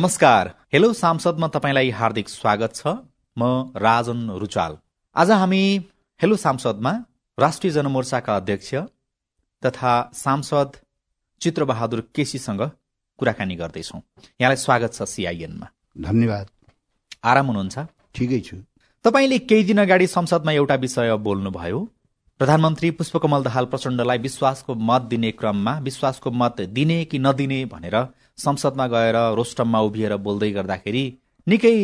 नमस्कार। हेलो सांसदमा तपाईँलाई हार्दिक स्वागत छ। म राजन रुचाल। आज हामी हेलो सांसदमा राष्ट्रिय जनमोर्चाका अध्यक्ष तथा सांसद चित्रबहादुर केसीसँग कुराकानी गर्दैछौँ। यहाँलाई स्वागत छ सिआइएनमा धन्यवाद। आराम हुनुहुन्छ? ठिकै छु। तपाईँले केही दिन अगाडि संसदमा एउटा विषय बोल्नुभयो। प्रधानमन्त्री पुष्पकमल दाहाल प्रचण्डलाई विश्वासको मत दिने क्रममा विश्वासको मत दिने कि नदिने भनेर संसदमा गएर रोस्टममा उभिएर बोल्दै गर्दाखेरि निकै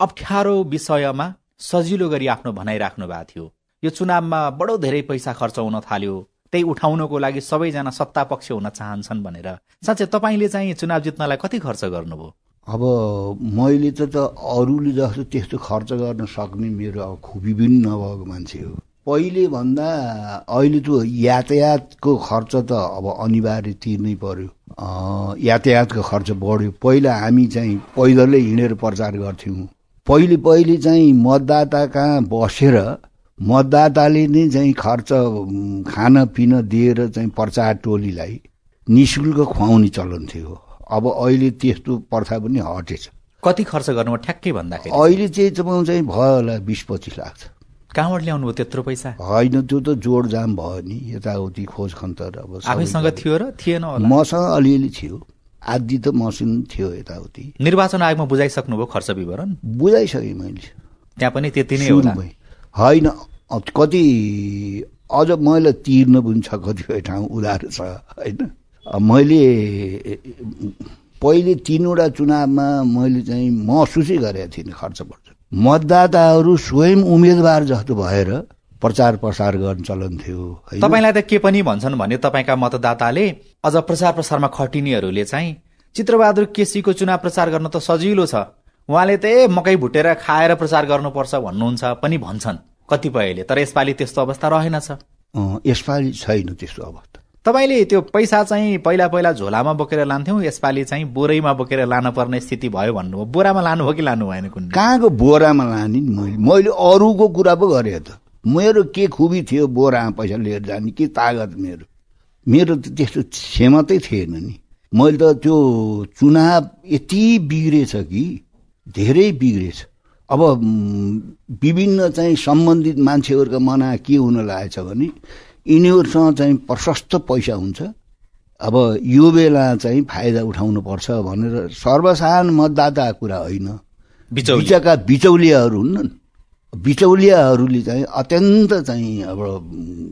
अप्ठ्यारो विषयमा सजिलो गरी आफ्नो भनाइ राख्नु भएको थियो। यो चुनावमा बडो धेरै पैसा खर्च हुन थाल्यो। त्यही उठाउनको लागि सबैजना सत्ता पक्ष हुन चाहन्छन् भनेर। साँच्चै तपाईँले चाहिँ चुनाव जित्नलाई कति खर्च गर्नुभयो? अब मैले त अरूले जस्तो त्यस्तो खर्च गर्न सक्ने मेरो अब खुबी पनि नभएको मान्छे हो। पहिले भन्दा अहिले त यातायातको खर्च त अब अनिवार्य तिर्नै पर्यो। यातायातको खर्च बढ्यो। पहिला हामी चाहिँ पैदलै हिँडेर प्रचार गर्थ्यौँ। पहिले पहिले चाहिँ मतदाता कहाँ बसेर मतदाताले नै चाहिँ खर्च खानपिन दिएर चाहिँ प्रचार टोलीलाई नि शुल्क खुवाउने चलन थियो। अब अहिले त्यस्तो प्रथा पनि हटेछ। कति खर्च गर्नु ठ्याक्कै भन्दाखेरि? अहिले चाहिँ तपाईँ चाहिँ भयो होला बिस पच्चिस लाख। कहाँबाट ल्याउनु भयो त्यत्रो पैसा? होइन त्यो त जोडजाम भयो नि यताउति खोज खन्तर अब आफैसँग थियो र थिएन मसँग अलिअलि थियो। आदि त मसिन थियो यताउति। निर्वाचन आयोगमा बुझाइसक्नुभयो खर्च विवरण? बुझाइसकेँ मैले। त्यहाँ पनि त्यति नै होला। होइन कति अझ मैले तिर्न पनि छ कतिपय ठाउँ उधार छ होइन? मैले पहिले तिनवटा चुनावमा मैले चाहिँ महसुसै गरेको थिइनँ खर्च पर्छ मतदाताहरू स्वयं उम्मेदवार जस्तो भएर प्रचार प्रसार गर्न चलन थियो तपाईँलाई त के पनि भन्छन् भने तपाईँका मतदाताले अझ प्रचार प्रसारमा खटिनेहरूले चाहिँ चित्रबहादुर केसीको चुनाव प्रचार गर्न त सजिलो छ। उहाँले त ए मकै भुटेर खाएर प्रचार गर्नुपर्छ भन्नुहुन्छ पनि भन्छन्। कतिपयले तर यसपालि त्यस्तो अवस्था रहेनछ। यसपालि छैन त्यस्तो अवस्था। तपाईँले त्यो पैसा चाहिँ पहिला पहिला झोलामा बोकेर लान्थ्यौँ यसपालि चाहिँ बोरैमा बोकेर लान पर्ने स्थिति भयो भन्नुभयो। बोरामा लानुभयो कि लानु भएन कुन कहाँको बोरामा लाने मैले? मैले अरूको कुरा पो गरेँ त। मेरो के खुबी थियो बोरामा पैसा लिएर जाने के तागत मेरो? मेरो त त्यस्तो क्षमतै थिएन नि। मैले त त्यो चुनाव यति बिग्रेछ कि धेरै बिग्रेछ। अब विभिन्न चाहिँ सम्बन्धित मान्छेहरूका मना के हुन लागेछ भने यिनीहरूसँग चाहिँ प्रशस्त पैसा हुन्छ। अब यो बेला चाहिँ फाइदा उठाउनुपर्छ भनेर सर्वसाधारण मतदाताको कुरा होइन। बिचका बिचौलियाहरू हुन् बिचौलियाहरूले चाहिँ अत्यन्त चाहिँ अब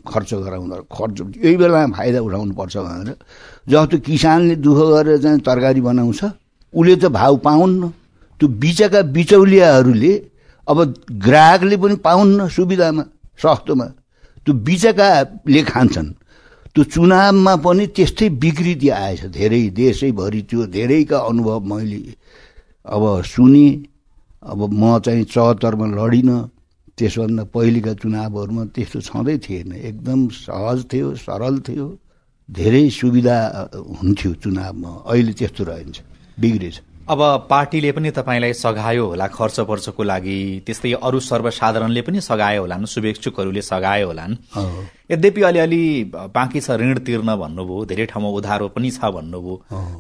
खर्च गराउँदा खर्च यही बेलामा फाइदा उठाउनुपर्छ भनेर जस्तो किसानले दुःख गरेर चाहिँ तरकारी बनाउँछ उसले त भाउ पाउन्न। त्यो बिचका बिचौलियाहरूले अब ग्राहकले पनि पाउन्न सुविधामा सस्तोमा। त्यो बिचकाले खान्छन्। त्यो चुनावमा पनि त्यस्तै विकृति आएछ। धेरै देशैभरि त्यो धेरैका अनुभव मैले अब सुने। अब म चाहिँ चौहत्तरमा लडिनँ। त्यसभन्दा पहिलेका चुनावहरूमा त्यस्तो छँदै थिएन। एकदम सहज थियो सरल थियो। धेरै सुविधा हुन्थ्यो चुनावमा। अहिले त्यस्तो रहन्छ। बिग्रेछ। अब पार्टीले पनि तपाईँलाई सघायो होला खर्च पर्चको लागि त्यस्तै अरू सर्वसाधारणले पनि सघायो होलान् शुभेच्छुकहरूले सघायो होलान् यद्यपि अलिअलि बाँकी छ ऋण तिर्न भन्नुभयो धेरै ठाउँमा उधारो पनि छ भन्नुभयो।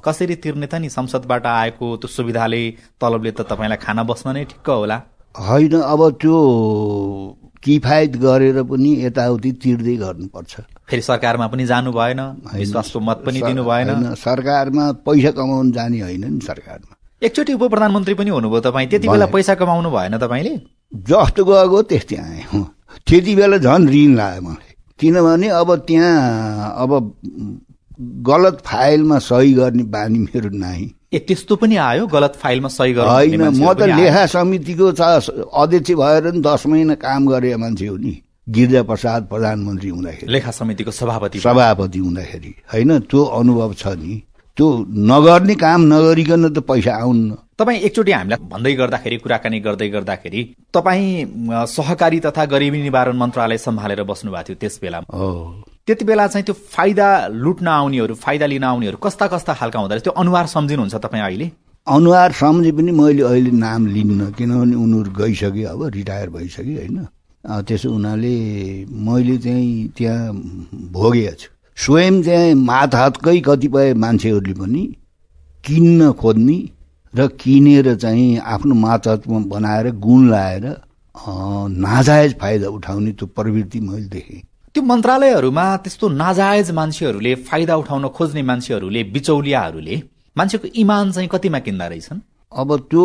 कसरी तिर्ने त नि संसदबाट आएको त्यो सुविधाले तलबले त तपाईँलाई खाना बस्न नै ठिक्क होला। होइन अब त्यो किफायत गरेर पनि यताउति तिर्दै गर्नुपर्छ। फेरि सरकारमा पनि जानु भएन विश्वासको मत पनि दिनु भएन। सरकारमा पैसा कमाउनु जाने होइन नि सरकारमा। एकचोटि उप प्रधानमन्त्री पनि हुनुभयो तपाईँ। त्यति बेला पैसा कमाउनु भएन तपाईँले? जस्तो गएको त्यस्तै आएँ त्यति बेला झन् ऋण लाग्यो मलाई। किनभने अब त्यहाँ अब गलत फाइलमा सही गर्ने बानी मेरो नाही ए त्यस्तो पनि आयो? गलत फाइलमा सही होइन म त लेखा समितिको अध्यक्ष भएर नि दस महिना काम गरे मान्छे हो नि। गिरिजा प्रसाद प्रधानमन्त्री हुँदाखेरि। लेखा समितिको सभापति। सभापति हुँदाखेरि। होइन त्यो अनुभव छ नि। त्यो नगर्ने काम नगरिकन त पैसा आउन्न तपाईँ एकचोटि हामीलाई भन्दै गर्दाखेरि कुराकानी गर्दै गर्दाखेरि तपाईँ सहकारी तथा गरिबी निवारण मन्त्रालय सम्हालेर बस्नु भएको थियो त्यस बेला त्यति बेला चाहिँ त्यो फाइदा लुट्न आउनेहरू फाइदा लिन आउनेहरू कस्ता कस्ता खालका हुँदो रहेछ त्यो अनुहार सम्झिनुहुन्छ तपाईँ अहिले? अनुहार सम्झे पनि मैले अहिले नाम लिन्न किनभने उनीहरू गइसके अब रिटायर भइसके होइन? त्यसो हुनाले मैले चाहिँ त्यहाँ भोगेको छु। स्वयं चाहिँ माथहातकै कतिपय मान्छेहरूले पनि किन्न खोज्ने र किनेर चाहिँ आफ्नो मातहतमा बनाएर गुण लाएर नाजायज फाइदा उठाउने त्यो प्रवृत्ति मैले देखेँ। त्यो मन्त्रालयहरूमा त्यस्तो नाजायज मान्छेहरूले फाइदा उठाउन खोज्ने मान्छेहरूले बिचौलियाहरूले मान्छेको इमान चाहिँ कतिमा किन्दा रहेछन्? अब त्यो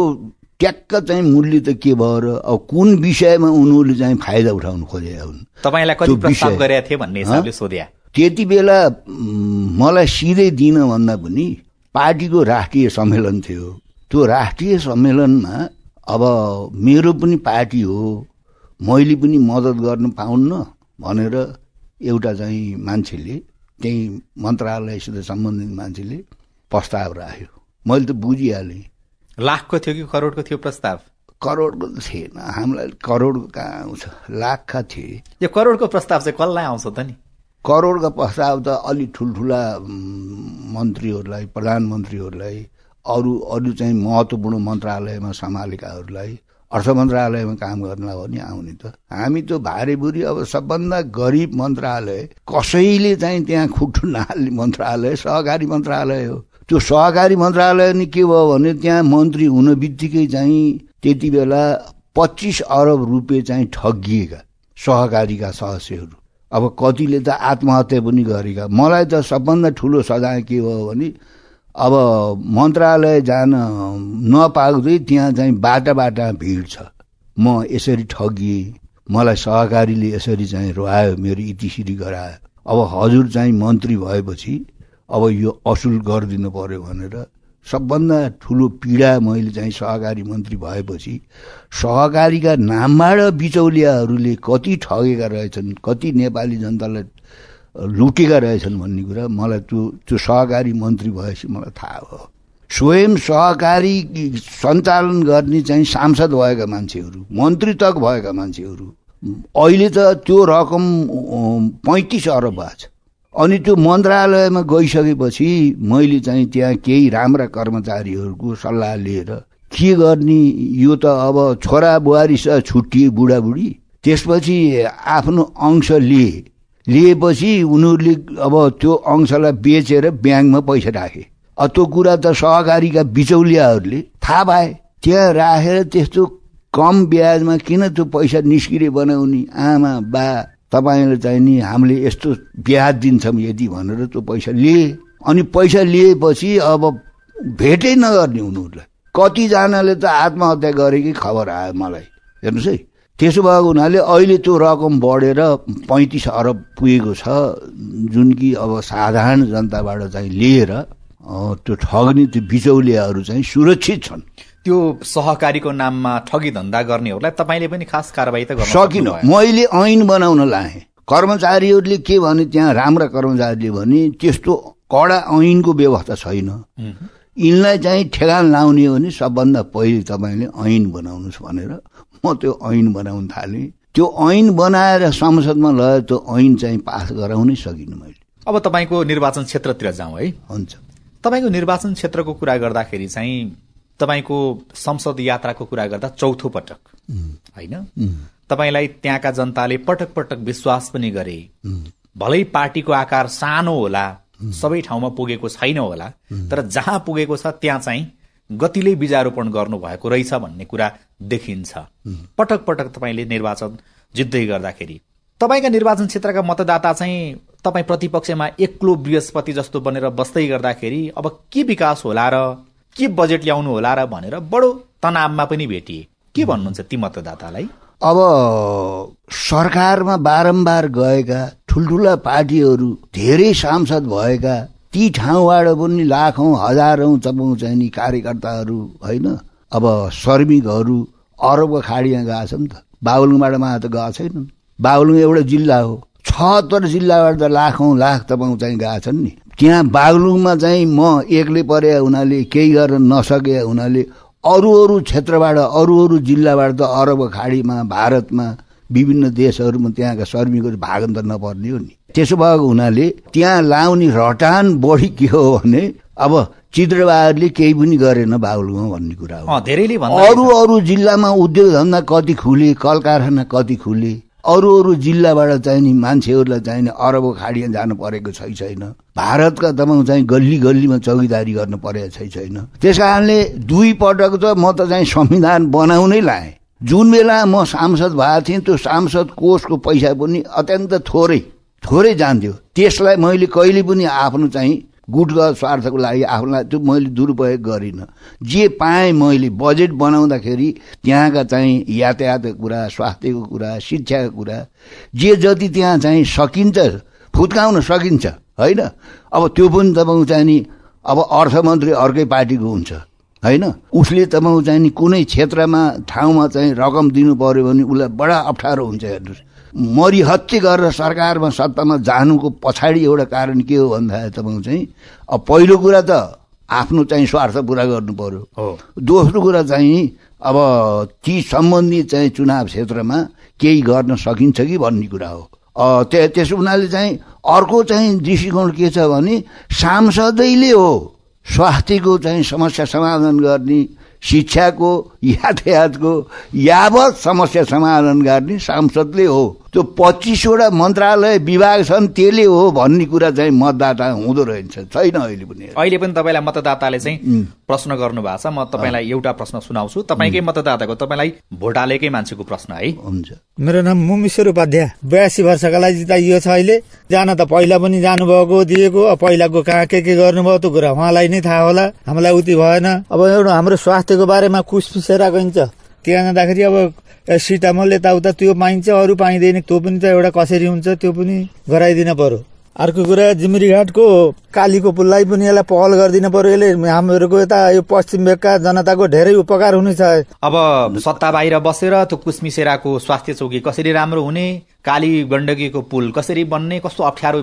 ट्याक्क चाहिँ मूल्य त के भयो र अब कुन विषयमा उनीहरूले चाहिँ फाइदा उठाउनु खोजे हुन्? तपाईँलाई कति प्रस्ताव गरेका थिए भन्ने हिसाबले सोध्या। त्यति बेला मलाई सिधै दिन भन्दा पनि पार्टीको राष्ट्रिय सम्मेलन थियो। त्यो राष्ट्रिय सम्मेलनमा अब मेरो पनि पार्टी हो मैले पनि मद्दत गर्न पाउन्न भनेर एउटा चाहिँ मान्छेले त्यही मन्त्रालयसित सम्बन्धित मान्छेले प्रस्ताव राख्यो। मैले त बुझिहालेँ। लाखको थियो कि करोडको थियो प्रस्ताव? करोडको त थिएन। हामीलाई करोडको कहाँ आउँछ? लाखका थिए। यो करोडको प्रस्ताव चाहिँ कसलाई आउँछ त नि? करोडका प्रस्ताव त अलि ठुल्ठुला मन्त्रीहरूलाई प्रधानमन्त्रीहरूलाई अरू अरू चाहिँ महत्त्वपूर्ण मन्त्रालयमा सम्हालेकाहरूलाई अर्थ मन्त्रालयमा काम गर्नलाई हो नि आउने त। हामी त भारीभुरी अब सबभन्दा गरिब मन्त्रालय कसैले चाहिँ त्यहाँ खुट्टु नहाल्ने मन्त्रालय सहकारी मन्त्रालय हो। त्यो सहकारी मन्त्रालय नि के भयो भने त्यहाँ मन्त्री हुन बित्तिकै चाहिँ त्यति बेला पच्चिस अरब रुपियाँ चाहिँ ठगिएका सहकारीका सदस्यहरू। अब कतिले त आत्महत्या पनि गरेका। मलाई त सबभन्दा ठुलो सजाय के भयो भने अब मन्त्रालय जान नपाउँदै त्यहाँ चाहिँ बाटा बाटा भिड छ। म यसरी ठगिएँ। मलाई सहकारीले यसरी चाहिँ रोआयो मेरो इतिश्री गरायो। अब हजुर चाहिँ मन्त्री भएपछि अब यो असुल गरिदिनु पर्यो भनेर सबभन्दा ठुलो पीडा मैले चाहिँ सहकारी मन्त्री भएपछि सहकारीका नामबाट बिचौलियाहरूले कति ठगेका रहेछन् कति नेपाली जनतालाई लुटेका रहेछन् भन्ने कुरा मलाई त्यो त्यो सहकारी मन्त्री भएपछि मलाई थाहा भयो। स्वयं सहकारी सञ्चालन गर्ने चाहिँ सांसद भएका मान्छेहरू मन्त्री तक भएका मान्छेहरू अहिले त त्यो रकम पैँतिस अरब भएको छ। अनि त्यो मन्त्रालयमा गइसकेपछि मैले चाहिँ त्यहाँ केही राम्रा कर्मचारीहरूको सल्लाह लिएर के गर्ने यो त अब छोरा बुहारीसँग छुट्टिए बुढाबुढी। त्यसपछि आफ्नो अंश लिए। लिएपछि उनीहरूले अब त्यो अंशलाई बेचेर ब्याङ्कमा पैसा राखे। त्यो कुरा त सहकारीका बिचौलियाहरूले थाहा पाए। त्यहाँ राखेर त्यस्तो कम ब्याजमा किन त्यो पैसा निस्किरे बनाउने आमा बा तपाईँले चाहिँ नि हामीले यस्तो ब्याज दिन्छौँ यदि भनेर त्यो पैसा लिए। अनि पैसा लिएपछि अब भेटै नगर्ने उनीहरूलाई कतिजनाले त आत्महत्या गरेकै खबर आयो मलाई। हेर्नुहोस् है। त्यसो भएको हुनाले अहिले त्यो रकम बढेर पैँतिस अरब पुगेको छ। जुन कि अब साधारण जनताबाट चाहिँ लिएर त्यो ठग्ने त्यो बिचौलियाहरू चाहिँ सुरक्षित छन्। त्यो सहकारीको नाममा ठगी धन्दा गर्नेहरूलाई तपाईँले पनि खास कारवाही त सकिन। मैले ऐन बनाउन लाएँ। कर्मचारीहरूले के भने त्यहाँ राम्रा कर्मचारीले भने त्यस्तो कडा ऐनको व्यवस्था छैन। यिनलाई चाहिँ ठेगान लाउने हो भने सबभन्दा पहिले तपाईँले ऐन बनाउनुहोस् भनेर म त्यो ऐन बनाउन थालेँ। त्यो ऐन बनाएर संसदमा लगेर त्यो ऐन चाहिँ पास गराउनै सकिनँ मैले। अब तपाईँको निर्वाचन क्षेत्रतिर जाउँ है। हुन्छ। तपाईँको निर्वाचन क्षेत्रको कुरा गर्दाखेरि चाहिँ तपाईँको संसद यात्राको कुरा गर्दा चौथो पटक होइन? तपाईँलाई त्यहाँका जनताले पटक पटक विश्वास पनि गरे। भलै पार्टीको आकार सानो होला सबै ठाउँमा पुगेको छैन होला तर जहाँ पुगेको छ त्यहाँ चाहिँ गतिले बिजारोपण गर्नुभएको रहेछ भन्ने कुरा देखिन्छ। पटक पटक तपाईँले निर्वाचन जित्दै गर्दाखेरि। तपाईँका निर्वाचन क्षेत्रका मतदाता चाहिँ तपाईँ प्रतिपक्षमा एक्लो बृहस्पति जस्तो बनेर बस्दै गर्दाखेरि अब के विकास होला र? के बजेट ल्याउनु होला र भनेर बडो तनावमा पनि भेटिए। के भन्नुहुन्छ ती मतदातालाई? अब सरकारमा बारम्बार गएका ठुल्ठुला पार्टीहरू धेरै सांसद भएका ती ठाउँबाट पनि लाखौँ हजारौँ चाहिँ नि कार्यकर्ताहरू होइन? अब श्रमिकहरू अरबको खाडीमा गएको छ नि त। बाबुलुङबाट मा त गएको छैनन्। बागलुङ एउटा जिल्ला हो। छहत्तर जिल्लाबाट त लाखौँ लाख तपाईँ चाहिँ गएको छन् नि। त्यहाँ बागलुङमा चाहिँ म एक्लै परे हुनाले केही गर्न नसके हुनाले अरू अरू क्षेत्रबाट अरू अरू जिल्लाबाट त अरब खाडीमा भारतमा विभिन्न देशहरूमा त्यहाँका श्रमिकहरू भागन त नपर्ने हो नि। त्यसो भएको हुनाले त्यहाँ लाउने रटान बढी के हो भने अब चित्रबहादुरले केही पनि गरेन बाबुलुमा भन्ने कुरा हो। धेरैले अरू अरू जिल्लामा उद्योग धन्दा कति खुले कल कारखाना कति खुले अरू अरू जिल्लाबाट चाहिँ नि मान्छेहरूलाई चाहिँ नि अरबको खाडिया जानु परेको छै छैन। भारतका तपाईँ चाहिँ गल्ली गल्लीमा चौकीदारी गर्नु परेको छै छैन। त्यस कारणले दुई पटक त म त चाहिँ संविधान बनाउनै लाएँ। जुन बेला म सांसद भएको थिएँ त्यो सांसद कोषको पैसा पनि अत्यन्त थोरै थोरै जान्थ्यो। त्यसलाई मैले कहिले पनि आफ्नो चाहिँ गुटगत स्वार्थको लागि आफूलाई त्यो मैले दुरुपयोग गरिनँ। जे पाएँ मैले बजेट बनाउँदाखेरि त्यहाँका चाहिँ यातायातको कुरा स्वास्थ्यको कुरा शिक्षाको कुरा जे जति त्यहाँ चाहिँ सकिन्छ फुत्काउन सकिन्छ होइन? अब त्यो पनि तपाईँको चाहिँ नि अब अर्थमन्त्री अर्कै पार्टीको हुन्छ होइन? उसले तपाईँको चाहिँ नि कुनै क्षेत्रमा ठाउँमा चाहिँ रकम दिनु पऱ्यो भने उसलाई बडा अप्ठ्यारो हुन्छ हेर्नुहोस्। मरिहत्ते गरेर सरकारमा सत्तामा जानुको पछाडि एउटा कारण के हो भन्दाखेरि तपाईँको चाहिँ अब पहिलो कुरा त आफ्नो चाहिँ स्वार्थ पुरा गर्नु पर्यो। दोस्रो कुरा चाहिँ अब ती सम्बन्धित चाहिँ चुनाव क्षेत्रमा केही गर्न सकिन्छ कि भन्ने कुरा हो। त्यस हुनाले चाहिँ अर्को चाहिँ दृष्टिकोण के छ भने सांसदैले हो स्वास्थ्यको चाहिँ समस्या समाधान गर्ने शिक्षाको यातायातको यावत समस्या समाधान गर्ने सांसदले हो। त्यो पच्चिसवटा मन्त्रालय विभाग छन् त्यसले हो भन्ने कुरा चाहिँ मतदाता हुँदो रहेछ। छैन अहिले पनि। अहिले पनि तपाईँलाई मतदाताले चाहिँ प्रश्न गर्नु भएको छ। म तपाईँलाई एउटा प्रश्न सुनाउँछु। तपाईँकै मतदाताको तपाईँलाई भोट हालेकै मान्छेको प्रश्न है। हुन्छ। मेरो नाम मुमेश्वर उपाध्याय। बयासी वर्षका लागि जिताइयो छ अहिले। जान त पहिला पनि जानुभएको दिएको। पहिलाको कहाँ के के गर्नुभयो त्यो कुरा उहाँलाई नै थाहा होला। हामीलाई उति भएन। अब एउटा हाम्रो स्वास्थ्यको बारेमा कुस पिसेर गइन्छ। त्यहाँ जाँदाखेरि अब सिटामल यताउता त्यो पाइन्छ अरू पाइँदैन त्यो पनि त एउटा कसरी हुन्छ त्यो पनि गराइदिन पर्यो। अर्को कुरा जिमिरी घाटको कालीको पुललाई पनि यसलाई पहल गरिदिन पर्यो। यसले हामीहरूको यता यो पश्चिम भेगका जनताको धेरै उपकार हुनेछ। अब सत्ता बाहिर बसेर त्यो कुसमिसेराको स्वास्थ्य चौकी कसरी राम्रो हुने काली गण्डकीको पुल कसरी बन्ने कस्तो अप्ठ्यारो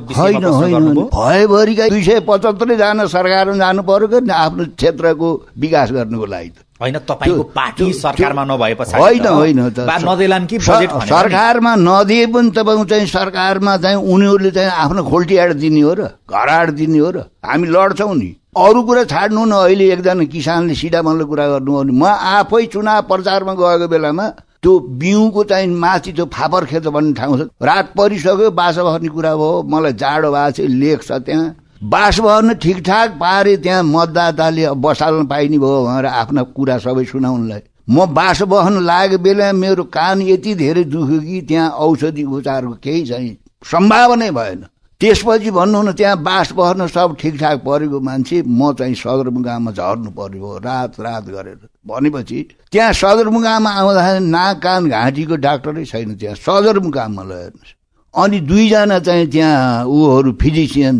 भयभरिका दुई सय पचहत्तरै जान सरकारमा जानु पर्यो आफ्नो क्षेत्रको विकास गर्नुको लागि होइन तपाईँको पार्टी सरकारमा नभए होइन होइन कि सरकारमा नदिए पनि तपाईँको चाहिँ सरकारमा चाहिँ उनीहरूले चाहिँ आफ्नो खोल्टी आड दिने हो र घर आड दिने हो र। हामी लड्छौँ नि। अरू कुरा छाड्नु न अहिले एकजना किसानले सिडामलको कुरा गर्नु भने म आफै चुनाव प्रचारमा गएको बेलामा त्यो बिउको चाहिँ माथि त्यो फापर खेत भन्ने ठाउँ छ। रात परिसक्यो बासा बस्ने कुरा भयो। मलाई जाडो भएको छ लेख छ त्यहाँ। बासभवन ठिकठाक पारे त्यहाँ मतदाताले बसाल्न पाइने भयो भनेर आफ्ना कुरा सबै सुनाउनलाई। म बासवाहन लागेको बेला मेरो कान यति धेरै दुख्यो कि त्यहाँ औषधि उपचारको केही चाहिँ सम्भावनै भएन। त्यसपछि भन्नु न त्यहाँ बास बस्न सब ठिकठाक परेको मान्छे म चाहिँ सदरमुगाममा झर्नु पर्यो रात रात गरेर। भनेपछि त्यहाँ सदरमुगाममा आउँदाखेरि नाक कान घाँटीको डाक्टरै छैन त्यहाँ सदरमुगाममा ल हेर्नुहोस्। अनि दुईजना चाहिँ त्यहाँ ऊहरू फिजिसियन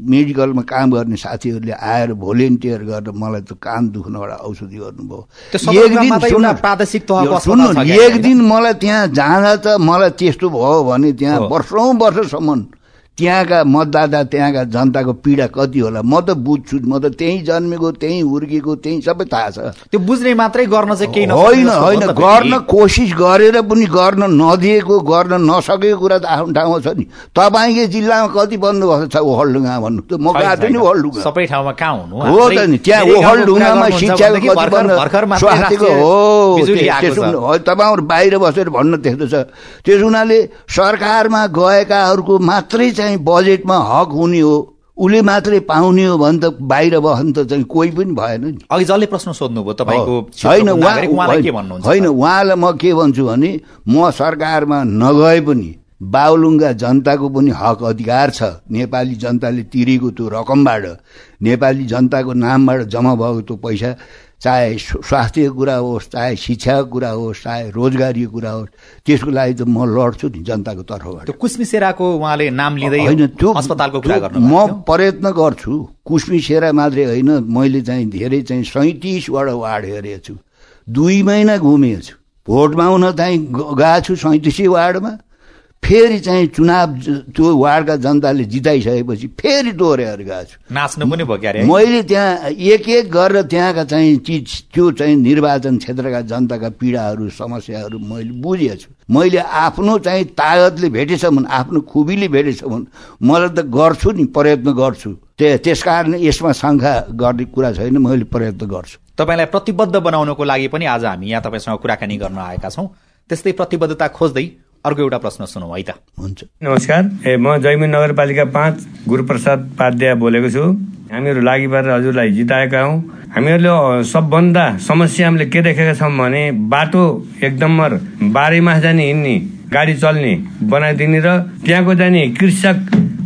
मेडिकलमा काम गर्ने साथीहरूले आएर भोलिन्टियर गरेर मलाई त कान दुख्नबाट औषधि गर्नुभयो। एक दिन सुन्नु एक दिन मलाई त्यहाँ जाँदा त मलाई त्यस्तो भयो भने त्यहाँ वर्षौँ वर्षसम्म त्यहाँका मतदाता त्यहाँका जनताको पीडा कति होला? म त बुझ्छु म त त्यहीँ जन्मेको त्यहीँ हुर्केको त्यहीँ सबै थाहा छ। त्यो बुझ्ने मात्रै गर्न चाहिँ केही होइन होइन गर्न कोसिस गरेर पनि गर्न नदिएको गर्न नसकेको कुरा त आफ्नो ठाउँमा छ नि। तपाईँकै जिल्लामा कति बन्दोबस्त छ ओखलडुङ्गा भन्नु त। म गएको थिएँ नि ओखलडुङ्गा सबै ठाउँमा कहाँ हुनु? हो त नि त्यहाँ ओखलडुङ्गामा शिक्षाको कति स्वास्थ्यको हो तपाईँहरू बाहिर बसेर भन्न त्यस्तो छ। त्यस हुनाले सरकारमा गएकाहरूको मात्रै चाहिँ चाहिँ बजेटमा हक हुने हो उसले मात्रै पाउने हो भने त बाहिर बस्नु त चाहिँ कोही पनि भएन नि। अघि जसले प्रश्न सोध्नुभयो तपाईँको होइन होइन उहाँलाई म के भन्छु भने म सरकारमा नगए पनि बाहुलुङ्गा जनताको पनि हक अधिकार छ। नेपाली जनताले तिरेको त्यो रकमबाट नेपाली जनताको नामबाट जम्मा भएको त्यो पैसा चाहे स्वास्थ्यको कुरा होस् चाहे शिक्षाको कुरा होस् चाहे रोजगारीको कुरा होस् त्यसको लागि त म लड्छु नि जनताको तर्फबाट। त्यो कुस्मिसेराको उहाँले नाम लिँदै होइन त्यो अस्पतालको कुरा गर्नु म प्रयत्न गर्छु कुस्मिसेरा मात्रै होइन मैले चाहिँ धेरै चाहिँ सैँतिसवटा वार्ड हेरेको छु दुई महिना घुमेको छु भोट माग्न चाहिँ गएको छु सैँतिसै वार्डमा। फेरि चाहिँ चुनाव त्यो वार्डका जनताले जिताइसकेपछि फेरि दोहोऱ्याएर गएको छु। नाच्नु पनि भयो मैले त्यहाँ एक एक गरेर त्यहाँका चाहिँ चिज त्यो चाहिँ निर्वाचन क्षेत्रका जनताका पीडाहरू समस्याहरू मैले बुझेको छु। मैले आफ्नो चाहिँ तागतले भेटेसम्म आफ्नो खुबीले भेटेसम्म मलाई त गर्छु नि प्रयत्न गर्छु। त्यस कारण यसमा शङ्का गर्ने कुरा छैन मैले प्रयत्न गर्छु। तपाईँलाई प्रतिबद्ध बनाउनको लागि पनि आज हामी यहाँ तपाईँसँग कुराकानी गर्न आएका छौँ। त्यस्तै प्रतिबद्धता खोज्दै अर्को एउटा प्रश्न सुनौ है त। हुन्छ। नमस्कार। ए म जैमिन नगरपालिका पाँच गुरुप्रसाद पाध्याय बोलेको छु। हामीहरू लागि परेर हजुरलाई जिताएका हौँ। हामीहरूले सबभन्दा समस्या हामीले के देखेका छौँ भने बाटो एक नम्बर बाह्रै मास जाने हिँड्ने गाडी चल्ने बनाइदिने र त्यहाँको जाने कृषक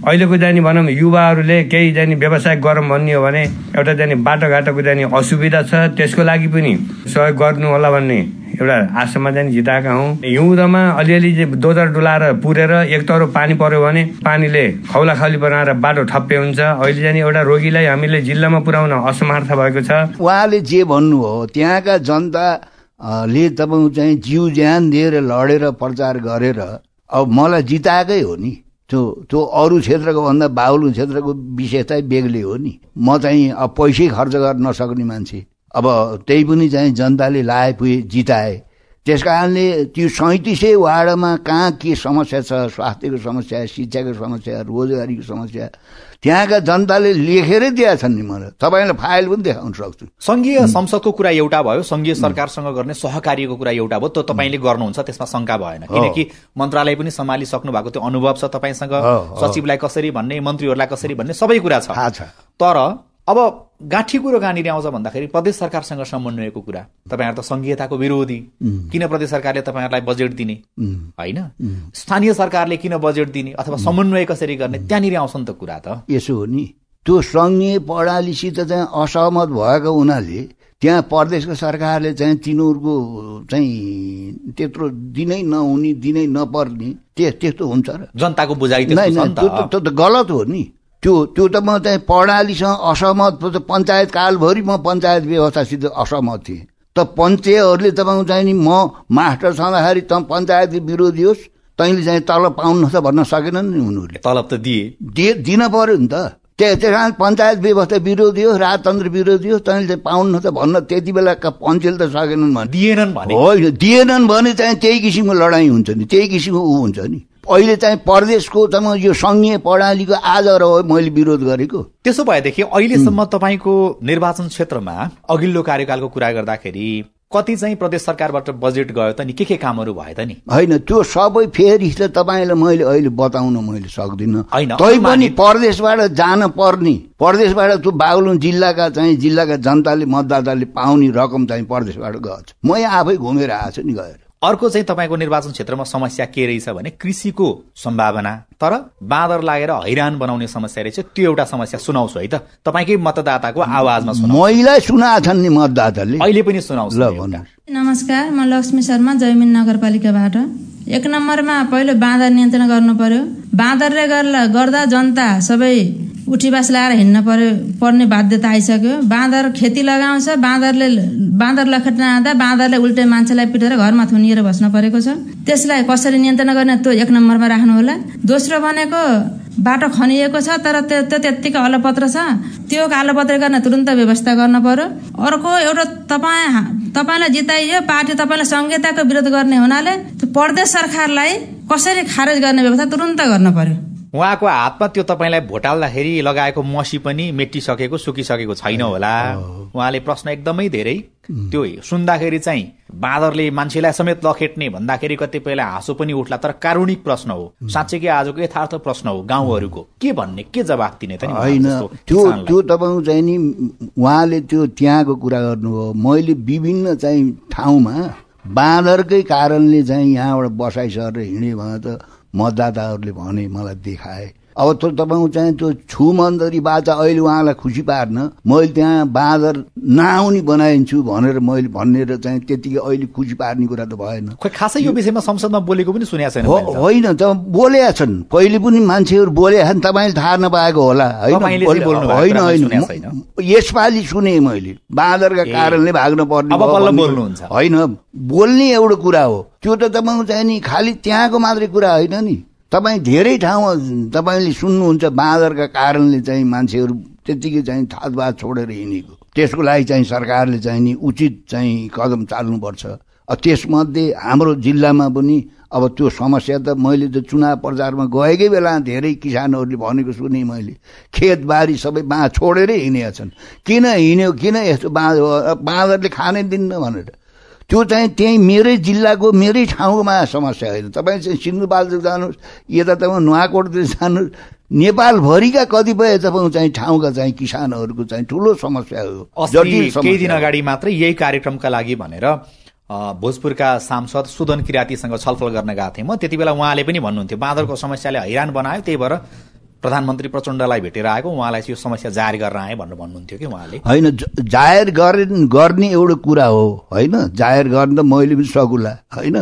अहिलेको जाने भनौँ युवाहरूले केही जाने व्यवसाय गरौँ भन्ने हो भने एउटा जाने बाटोघाटोको जाने असुविधा छ। त्यसको लागि पनि सहयोग गर्नु होला भन्ने एउटा आशामा जाने जिताएका हौँ। हिउँदमा अलिअलि दोधर डुलाएर पुरेर एक तरो पानी पर्यो भने पानीले खौला खाउली बनाएर बाटो ठप्पे हुन्छ। अहिले जाने एउटा रोगीलाई हामीले जिल्लामा पुर्याउन असमर्थ भएको छ। उहाँले जे भन्नु हो त्यहाँका जनता ले तपाईँ चाहिँ जिउ ज्यान दिएर लडेर प्रचार गरेर अब मलाई जिताएकै हो नि। त्यो त्यो अरू क्षेत्रको भन्दा बाहुल क्षेत्रको विशेषता बेग्लै हो नि। म चाहिँ अब पैसै खर्च गर्न नसक्ने मान्छे। अब त्यही पनि चाहिँ जनताले लाए पुगे जिताए। त्यस कारणले त्यो सैँतिसै वार्डमा कहाँ के समस्या छ स्वास्थ्यको समस्या शिक्षाको समस्या रोजगारीको समस्या त्यहाँका जनताले लेखेरै दिएका छन् नि मलाई। तपाईँलाई फाइल पनि देखाउन सक्छु। सङ्घीय संसदको कुरा एउटा भयो सङ्घीय सरकारसँग गर्ने सहकार्यको कुरा एउटा भयो त्यो तपाईँले गर्नुहुन्छ त्यसमा शङ्का भएन। किनकि मन्त्रालय पनि सम्हालिसक्नु भएको त्यो अनुभव छ तपाईँसँग। सचिवलाई कसरी भन्ने मन्त्रीहरूलाई कसरी भन्ने सबै कुरा छ। तर अब गाँठी कुरो कहाँनिर आउँछ भन्दाखेरि प्रदेश सरकारसँग समन्वयको कुरा। तपाईँहरू त सङ्घीयताको विरोधी। किन प्रदेश सरकारले तपाईँहरूलाई बजेट दिने? होइन? स्थानीय सरकारले किन बजेट दिने अथवा समन्वय कसरी गर्ने? त्यहाँनिर आउँछ नि त कुरा त। यसो हो नि। त्यो सङ्घीय प्रणालीसित चाहिँ असहमत भएको हुनाले त्यहाँ प्रदेशको सरकारले चाहिँ तिनीहरूको चाहिँ त्यत्रो दिनै नहुने दिनै नपर्ने त्यस्तो हुन्छ र। जनताको बुझाइ त गलत हो नि। त्यो त्यो त म चाहिँ प्रणालीसँग असहमत पञ्चायत कालभरि म पञ्चायत व्यवस्थासित असहमत थिएँ। त पञ्चायतहरूले तपाईँको चाहिँ नि म मास्टर छँदाखेरि त पञ्चायतको विरोधी होस् तैँले चाहिँ तलब पाउनु त भन्न सकेनन् नि उनीहरूले। तलब त दिए। दिए दिन पर्यो नि त। त्यस कारण पञ्चायत व्यवस्था विरोधी हो राजतन्त्र विरोधी हो तैँले चाहिँ पाउनु त भन्न त्यति बेलाका पञ्चेल त सकेनन् भने। दिएनन् भने। होइन दिएनन् भने चाहिँ त्यही किसिमको लडाइँ हुन्छ नि त्यही किसिमको ऊ हुन्छ नि। अहिले चाहिँ प्रदेशको त यो सङ्घीय प्रणालीको आज र हो मैले विरोध गरेको। त्यसो भएदेखि अहिलेसम्म तपाईँको निर्वाचन क्षेत्रमा अघिल्लो कार्यकालको कुरा गर्दाखेरि कति चाहिँ प्रदेश सरकारबाट बजेट गयो त नि? के के कामहरू भयो त नि? होइन त्यो सबै फेरि त तपाईँलाई मैले अहिले बताउन मैले सक्दिनँ। तै पनि प्रदेशबाट जान पर्ने प्रदेशबाट त्यो बागलुङ जिल्लाका चाहिँ जिल्लाका जनताले मतदाताले पाउने रकम चाहिँ प्रदेशबाट गएछ। म यहाँ आफै घुमेर आएको छु नि गएर। अर्को चाहिँ तपाईँको निर्वाचन क्षेत्रमा समस्या के रहेछ भने कृषिको सम्भावना तर बाँदर लागेर हैरान बनाउने समस्या रहेछ। त्यो एउटा समस्या सुनाउँछु है त। तपाईँकै मतदाताको आवाजमा महिला सुना छन् नि मतदाताले। अहिले पनि सुनाउँछु। नमस्कार म लक्ष्मी शर्मा जैमिन नगरपालिकाबाट। एक नम्बरमा पहिलो बाँदर नियन्त्रण गर्नु पर्यो। बाँदरले गर्दा जनता सबै उठीबास लगाएर हिँड्न पर्यो पर्ने बाध्यता आइसक्यो। बाँदर खेती लगाउँछ बाँदरले बाँदर लखेट्न आँदा बाँदरले उल्टे मान्छेलाई पिटेर घरमा थुनिएर बस्न परेको छ। त्यसलाई कसरी नियन्त्रण गर्ने त्यो एक नम्बरमा राख्नु होला। दोस्रो भनेको बाटो खनिएको छ तर त्यो त्यो त्यत्तिकै अलपत्र छ। त्यो कालोपत्र गर्न तुरन्त व्यवस्था गर्नु पर्यो। अर्को एउटा तपाईँ तपाईँलाई जिताइयो पार्टी तपाईँलाई संहिताको विरोध गर्ने हुनाले प्रदेश सरकारलाई कसरी खारेज गर्ने व्यवस्था तुरन्त गर्नु पर्यो। उहाँको हातमा त्यो तपाईँलाई भोटाल्दाखेरि लगाएको मसी पनि मेटिसकेको सुकिसकेको छैन होला। उहाँले प्रश्न एकदमै धेरै त्यो सुन्दाखेरि चाहिँ बाँदरले मान्छेलाई समेत लखेट्ने भन्दाखेरि कतिपयलाई हाँसो पनि उठ्ला। तर कारुणिक प्रश्न हो। साँच्चै कि आजको यथार्थ प्रश्न हो गाउँहरूको? के भन्ने? के जवाफ दिने त होइन। त्यो त्यो तपाईँको चाहिँ नि उहाँले त्यो त्यहाँको कुरा गर्नुभयो। मैले विभिन्न चाहिँ ठाउँमा बाँदरकै कारणले चाहिँ यहाँबाट बसाइ सरेर हिँड्यो भने त मतदाताहरूले भने मलाई देखाए। अब त्यो तपाईँको चाहिँ त्यो छुमन्दरी बाचा अहिले उहाँलाई खुसी पार्न मैले त्यहाँ बाँदर नआउने बनाइदिन्छु भनेर मैले भनेर चाहिँ त्यतिकै अहिले खुसी पार्ने कुरा त भएन। खोइ खासै यो विषयमा संसदमा बोलेको पनि सुनेको छैन होइन त बोलेका छन्। पहिले पनि मान्छेहरू बोलेका छन् तपाईँले थाहा नपाएको होला होइन? होइन यसपालि सुने मैले। बाँदरका कारणले भाग्न पर्ने होइन बोल्ने एउटा कुरा हो। त्यो त तपाईँको चाहिँ नि खालि त्यहाँको मात्रै कुरा होइन नि। तपाईँ धेरै ठाउँमा तपाईँले सुन्नुहुन्छ बाँदरका कारणले चाहिँ मान्छेहरू त्यत्तिकै चाहिँ थातबात छोडेर हिँडेको। त्यसको लागि चाहिँ सरकारले चाहिँ नि उचित चाहिँ कदम चाल्नुपर्छ। त्यसमध्ये हाम्रो जिल्लामा पनि अब त्यो समस्या त मैले त चुनाव प्रचारमा गएकै बेला धेरै किसानहरूले भनेको सुने मैले खेतबारी सबै बाँ छोडेरै हिँडेका छन्। किन हिँड्यो किन यस्तो बाँध बाँदरले खानै दिन्न भनेर? त्यो चाहिँ त्यहीँ मेरै जिल्लाको मेरै ठाउँमा समस्या होइन। तपाईँ चाहिँ सिन्धुपाल्चोक जानुहोस् यता तपाईँ नुवाकोटतिर जानुहोस् नेपालभरिका कतिपय तपाईँ चाहिँ ठाउँका चाहिँ किसानहरूको चाहिँ ठुलो समस्या हो। केही दिन। अगाडि मात्रै यही कार्यक्रमका लागि भनेर भोजपुरका सांसद सुदन किरातीसँग छलफल गर्न गएको थिएँ म। त्यति बेला उहाँले पनि भन्नुहुन्थ्यो बाँदरको समस्याले हैरान बनायो त्यही भएर प्रधानमन्त्री प्रचण्डलाई भेटेर आएको उहाँलाई चाहिँ यो समस्या जाहेर गर्न आएँ भनेर भन्नुहुन्थ्यो कि उहाँले। होइन जाहेर गरे गर्ने एउटा कुरा हो होइन? जाहेर गर्ने त मैले पनि सकुला होइन?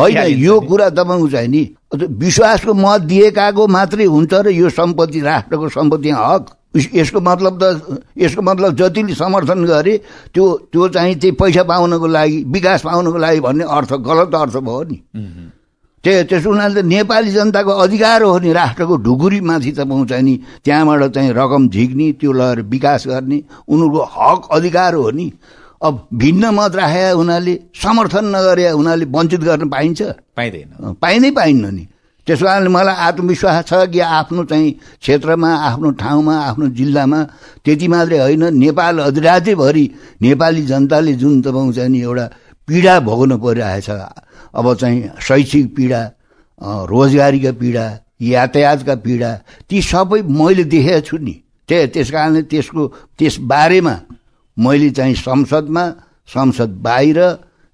होइन यो। कुरा तपाईँको चाहिँ नि विश्वासको मत दिएकाको मात्रै हुन्छ र यो सम्पत्ति राष्ट्रको सम्पत्ति हक। यस- यसको मतलब त यसको मतलब जतिले समर्थन गरे त्यो त्यो चाहिँ त्यही पैसा पाउनको लागि विकास पाउनको लागि भन्ने अर्थ गलत अर्थ भयो नि। त्यो त्यसो त नेपाली जनताको अधिकार हो नि राष्ट्रको ढुकुरीमाथि त नि त्यहाँबाट चाहिँ रकम झिक्ने त्यो लगेर विकास गर्ने उनीहरूको हक अधिकार हो नि। अब भिन्न मत राखेका हुनाले समर्थन नगरे हुनाले वञ्चित गर्न पाइन्छ। पाइँदैन। पाइँदै पाइन्न नि। त्यसो कारणले मलाई आत्मविश्वास छ कि आफ्नो चाहिँ क्षेत्रमा आफ्नो ठाउँमा आफ्नो जिल्लामा त्यति मात्रै होइन नेपाल अधिराज्यभरि नेपाली जनताले जुन तपाईँको चाहिँ नि एउटा पीडा भोग्नु परिरहेछ। अब चाहिँ शैक्षिक पीडा रोजगारीका पीडा यातायातका पीडा ती सबै मैले देखेको छु नि। त्यही त्यस कारणले त्यसको त्यस बारेमा मैले चाहिँ संसदमा संसद बाहिर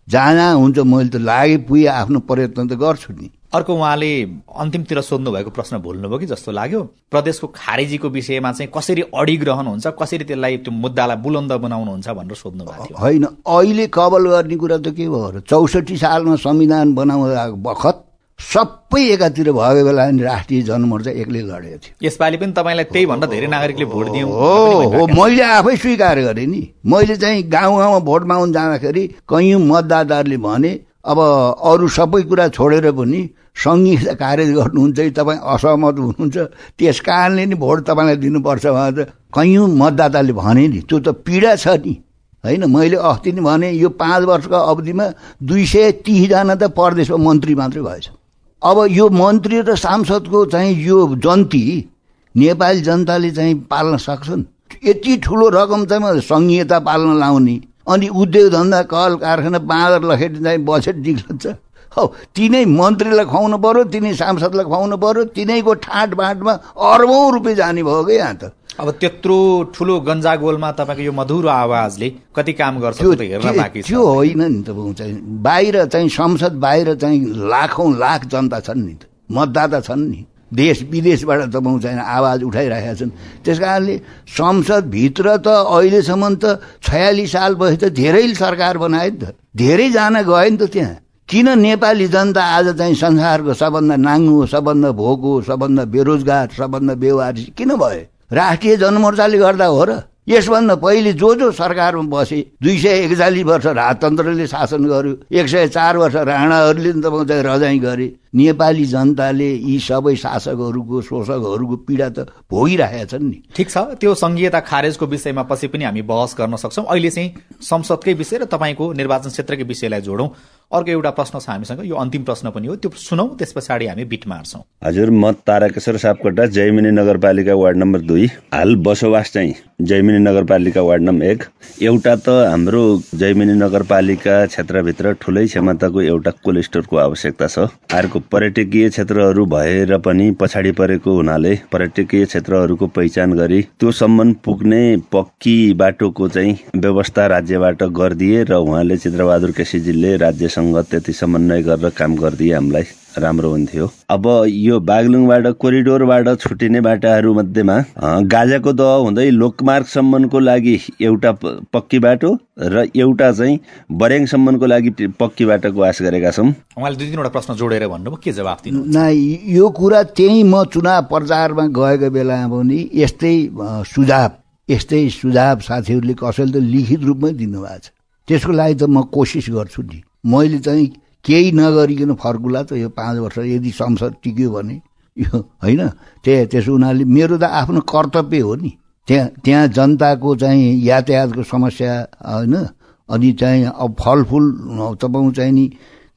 जहाँ हुन्छ मैले त लागे पुगे आफ्नो प्रयत्न त गर्छु नि। अर्को उहाँले अन्तिमतिर सोध्नु भएको प्रश्न भुल्नुभयो कि जस्तो लाग्यो प्रदेशको खारेजीको विषयमा चाहिँ कसरी अडिग रहनुहुन्छ कसरी त्यसलाई त्यो मुद्दालाई बुलन्द बनाउनुहुन्छ भनेर सोध्नु भएको थियो। होइन अहिले कबल गर्ने कुरा त के भयो र चौसठी सालमा संविधान बनाउँदा बखत सबै एकातिर भएको बेला नि राष्ट्रिय जनमोर्चा एक्लै लडेको थियो। यसपालि पनि तपाईँलाई त्यही भन्दा धेरै नागरिकले भोट दियौँ हो हो मैले आफै स्वीकार गरेँ नि। मैले चाहिँ गाउँ गाउँमा भोट माग्न जाँदाखेरि कैयौँ मतदाताहरूले भने अब अरू सबै कुरा छोडेर पनि सङ्घीय कार्य गर्नुहुन्छ कि तपाईँ असहमत हुनुहुन्छ त्यस कारणले नि भोट तपाईँलाई दिनुपर्छ भनेर कैयौँ मतदाताले भने नि त्यो त पीडा छ नि। होइन मैले अस्ति नै भने यो पाँच वर्षको अवधिमा दुई सय तिसजना त परदेशमा मन्त्री मात्रै भएछ। अब यो मन्त्री र सांसदको चाहिँ यो जन्ती नेपाली जनताले चाहिँ पाल्न सक्छन्। यति ठुलो रकम चाहिँ सङ्घीयता पाल्न लाउने अनि उद्योग धन्दा कल कारखाना बाँदर लखेटी चाहिँ बजेट निक्लन्छ। हौ तिनै मन्त्रीलाई खुवाउनु पर्यो तिनै सांसदलाई खुवाउनु पर्यो तिनैको ठाँट बाँटमा अरबौँ रुपियाँ जाने भयो क्या यहाँ त। अब त्यत्रो ठुलो गन्जागोलमा तपाईँको यो मधुरो आवाजले कति काम गर्छ हेर्न बाँकी त्यो होइन नि त बाहिर चाहिँ संसद बाहिर चाहिँ लाखौँ लाख जनता छन् नि त। मतदाता छन् नि। देश विदेशबाट तपाईँ चाहिँ आवाज उठाइरहेका छन्। त्यस कारणले संसदभित्र त अहिलेसम्म त छयालिस साल भए त धेरै सरकार बनायो नि त। धेरैजना गयो नि त त्यहाँ। किन नेपाली जनता आज चाहिँ संसारको सबभन्दा नाङ्गो सबभन्दा भोको सबभन्दा बेरोजगार सबभन्दा बेवारी किन भयो? राष्ट्रिय जनमोर्चाले गर्दा हो र। यसभन्दा पहिले जो जो सरकारमा बसे दुई सय एकचालिस वर्ष राजतन्त्रले शासन गर्यो एक सय चार वर्ष राणाहरूले तपाईँ रजाइ गरे। नेपाली जनताले यी सबै शासकहरूको शोषकहरूको पीडा त भोगिरहेका छन् नि। ठिक छ त्यो संघीयता खारेजको विषयमा पछि पनि हामी बहस गर्न सक्छौँ। अहिले चाहिँ संसदकै विषय र तपाईँको निर्वाचन क्षेत्रकै विषयलाई जोडौँ। अर्को एउटा प्रश्न छ हामीसँग यो अन्तिम प्रश्न पनि हो। त्यो सुनौ त्यस पछाडि हामी बिट मार्छौँ। हजुर म ताराकेश्वर सापकोटा जयमिनी नगरपालिका वार्ड नम्बर दुई। हाल बसोबास चाहिँ जयमिनी नगरपालिका वार्ड नम्बर एक। एउटा त हाम्रो जयमिनी नगरपालिका क्षेत्रभित्र ठुलै क्षमताको एउटा कोल्ड स्टोरको आवश्यकता छ। अर्को पर्यटकीय क्षेत्रहरू भएर पनि पछाडि परेको हुनाले पर्यटकीय क्षेत्रहरूको पहिचान गरी त्यो सम्म पुग्ने पक्की बाटोको चाहिँ व्यवस्था राज्यबाट गरिदिए र उहाँले चित्रबहादुर केसीजीले राज्यसँग त्यति समन्वय गरेर काम गरिदिए हामीलाई राम्रो हुन्थ्यो। अब यो बागलुङबाट कोरिडोरबाट छुटिने बाटाहरू मध्येमा गाजाको दह हुँदै लोकमार्गसम्मको लागि एउटा पक्की बाटो र एउटा चाहिँ बर्याङसम्मको लागि पक्की बाटोको आश गरेका छौँ। उहाँले दुई तिनवटा प्रश्न जोडेर भन्नुभयो के जवाफ दिनु न यो कुरा त्यही म चुनाव प्रचारमा गएको बेलामा पनि यस्तै सुझाव यस्तै सुझाव साथीहरूले कसैले त लिखित रूपमै दिनुभएको छ। त्यसको लागि त म कोसिस गर्छु नि। मैले चाहिँ केही नगरिकन फर्कुला त यो पाँच वर्ष यदि संसद टिक्यो भने यो होइन त्यही त्यसो हुनाले मेरो त आफ्नो कर्तव्य हो नि। त्यहाँ त्यहाँ जनताको चाहिँ यातायातको समस्या होइन अनि चाहिँ अब फलफुल तपाईँको चाहिँ नि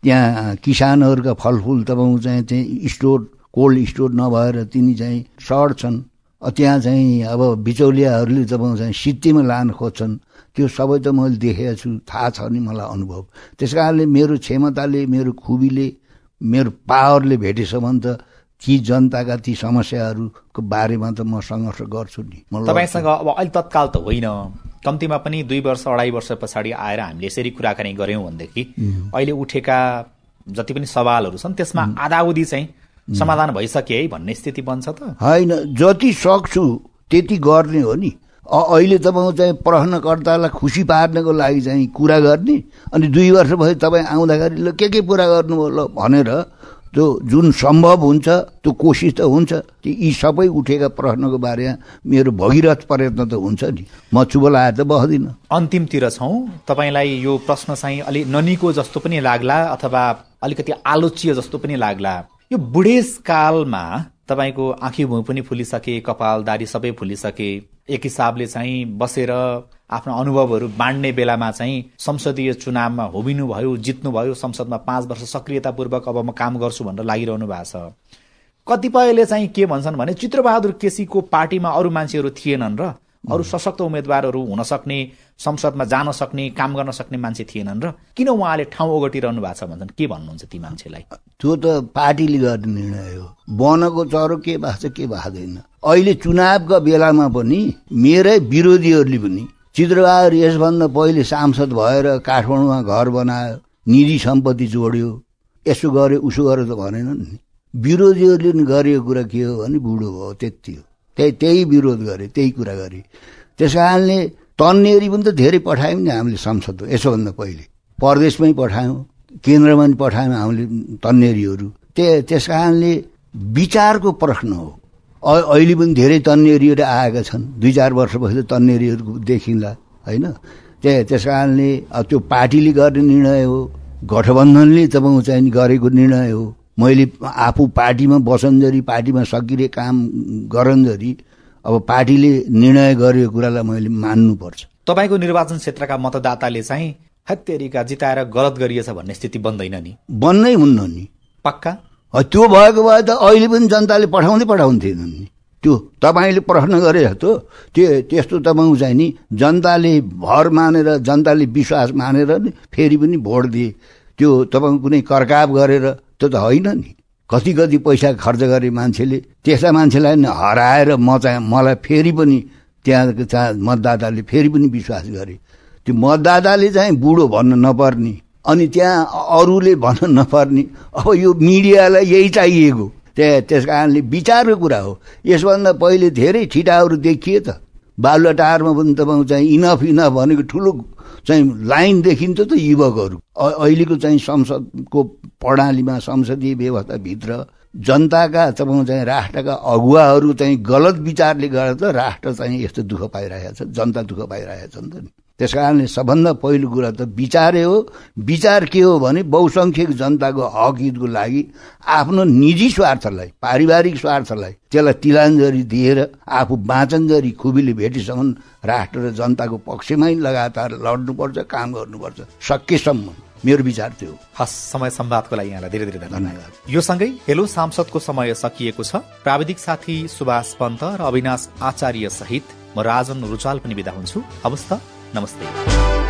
त्यहाँ किसानहरूका फलफुल तपाईँको चाहिँ त्यहाँ स्टोर कोल्ड स्टोर नभएर तिनी चाहिँ सर्ट छन्। त्यहाँ चाहिँ अब बिचौलियाहरूले तपाईँको चाहिँ सित्तीमा लान खोज्छन्। त्यो सबै त मैले देखेको छु थाहा छ नि मलाई अनुभव। त्यस कारणले मेरो क्षमताले मेरो खुबीले मेरो पावरले भेटेसम्म त ती जनताका ती समस्याहरूको बारेमा त म सङ्घर्ष गर्छु नि। तपाईँसँग अब अहिले तत्काल त होइन। कम्तीमा पनि दुई वर्ष अढाई वर्ष पछाडि आएर हामीले यसरी कुराकानी गऱ्यौँ भनेदेखि अहिले उठेका जति पनि सवालहरू छन् त्यसमा आधाउधी चाहिँ समाधान भइसके है भन्ने स्थिति बन्छ त। होइन जति सक्छु त्यति गर्ने हो नि। अहिले तपाईँ चाहिँ प्रश्नकर्तालाई खुसी पार्नको लागि चाहिँ कुरा गर्ने अनि दुई वर्ष भयो तपाईँ आउँदाखेरि ल के के पुरा गर्नुभयो ल भनेर त्यो जुन सम्भव हुन्छ त्यो कोसिस त हुन्छ यी सबै उठेका प्रश्नको बारेमा मेरो भगीरथ प्रयत्न त हुन्छ नि। म चुबल आएर त बस्दिनँ अन्तिमतिर छौँ। तपाईँलाई यो प्रश्न चाहिँ अलिक ननिको जस्तो पनि लाग्ला अथवा अलिकति आलोच्य जस्तो पनि लाग्ला। यो बुढेसकालमा तपाईँको आँखी भुँ पनि फुलिसके कपाल दारी सबै फुलिसके। एक हिसाबले चाहिँ बसेर आफ्नो अनुभवहरू बाँड्ने बेलामा चाहिँ संसदीय चुनावमा होबिनुभयो जित्नुभयो संसदमा पाँच वर्ष सक्रियतापूर्वक अब म काम गर्छु भनेर लागिरहनु भएको छ। कतिपयले चाहिँ के भन्छन् भने चित्रबहादुर केसीको पार्टीमा अरू मान्छेहरू थिएनन् र अरू सशक्त उम्मेद्वारहरू हुन सक्ने संसदमा जान सक्ने काम गर्न सक्ने मान्छे थिएनन् र किन उहाँले ठाउँ ओगटिरहनु भएको छ भन्छन्? के भन्नुहुन्छ ती मान्छेलाई? त्यो त पार्टीले गर्ने निर्णय हो। वनको चरो के भएको छ के भएको अहिले चुनावका बेलामा पनि मेरै विरोधीहरूले पनि चित्रबहादुर यसभन्दा पहिले सांसद भएर काठमाडौँमा घर बनायो निधि सम्पत्ति जोड्यो यसो गर्यो उसो गर्यो त भनेनन् नि। विरोधीहरूले गरेको कुरा के हो भने बुढो भयो त्यति हो। त्यही त्यही विरोध गरे त्यही कुरा गरे। त्यस कारणले तन्नेरी पनि त धेरै पठायौँ नि हामीले संसद यसोभन्दा पहिले। परदेशमै पठायौँ केन्द्रमा पनि पठायौँ हामीले तन्नेरीहरू। त्यस कारणले विचारको प्रश्न हो। अहिले पनि धेरै तन्नेरीहरू आएका छन्। दुई चार वर्षपछि तन्नेरीहरू देखिँला होइन? त्यही त्यस कारणले त्यो पार्टीले गर्ने निर्णय हो। गठबन्धनले तपाईँको चाहिँ गरेको निर्णय हो। मैले आफू पार्टीमा बसन्जरी पार्टीमा सकिरे काम गरन्जरी अब पार्टीले निर्णय गरेको कुरालाई मैले मान्नुपर्छ। तपाईँको निर्वाचन क्षेत्रका मतदाताले चाहिँ हत्तेरीका जिताएर गलत गरिएछ भन्ने स्थिति बन्दैन नि। बन्नै हुन्न नि। पक्का? त्यो भएको भए त अहिले पनि जनताले पठाउँदै पठाउँथेनन् नि। त्यो तपाईँले प्रश्न गरे जस्तो त्यो त्यस्तो तपाईँको चाहिँ नि। जनताले भर मानेर जनताले विश्वास मानेर नि फेरि पनि भोट दिए। त्यो तपाईँको कुनै कर्काप गरेर त्यो त होइन नि। कति कति पैसा खर्च गरे मान्छेले त्यस्ता मान्छेलाई हराएर म चाहिँ मलाई फेरि पनि त्यहाँ मतदाताले फेरि पनि विश्वास गरे। त्यो मतदाताले चाहिँ बुढो भन्न नपर्ने अनि त्यहाँ अरूले भन्न नपर्ने। अब यो मिडियालाई यही चाहिएको। त्यहाँ त्यस कारणले विचारको कुरा हो। यसभन्दा पहिले धेरै ठिटाहरू देखिए त। बालुवाटारमा पनि तपाईँको चाहिँ इनफ इनफ भनेको ठुलो चाहिँ लाइन देखिन्छ त युवकहरू। अहिलेको चाहिँ संसदको प्रणालीमा संसदीय व्यवस्थाभित्र जनताका तपाईँको चाहिँ राष्ट्रका अगुवाहरू चाहिँ गलत विचारले गर्दा त राष्ट्र चाहिँ यस्तो दुःख पाइरहेको छ जनता दुःख पाइरहेको छ नि त। त्यस कारणले सबभन्दा पहिलो कुरा त विचारै हो। विचार के हो भने बहुसङ्ख्यक जनताको हक हितको लागि आफ्नो निजी स्वार्थलाई पारिवारिक स्वार्थलाई त्यसलाई तिलाञ्जरी दिएर आफू बाँचन्जरी खुबीले भेटेसम्म राष्ट्र र जनताको पक्षमै लगातार लड्नुपर्छ काम गर्नुपर्छ सकेसम्म। मेरो विचार त्यो हस् समय सम्वादको लागि यहाँलाई धेरै धेरै धन्यवाद। यो सँगै हेलो सांसदको समय सकिएको छ। प्राविधिक साथी सुभाष पन्त र अविनाश आचार्य सहित म राजन रुचाल पनि विदा हुन्छु। हवस् त नमस्ते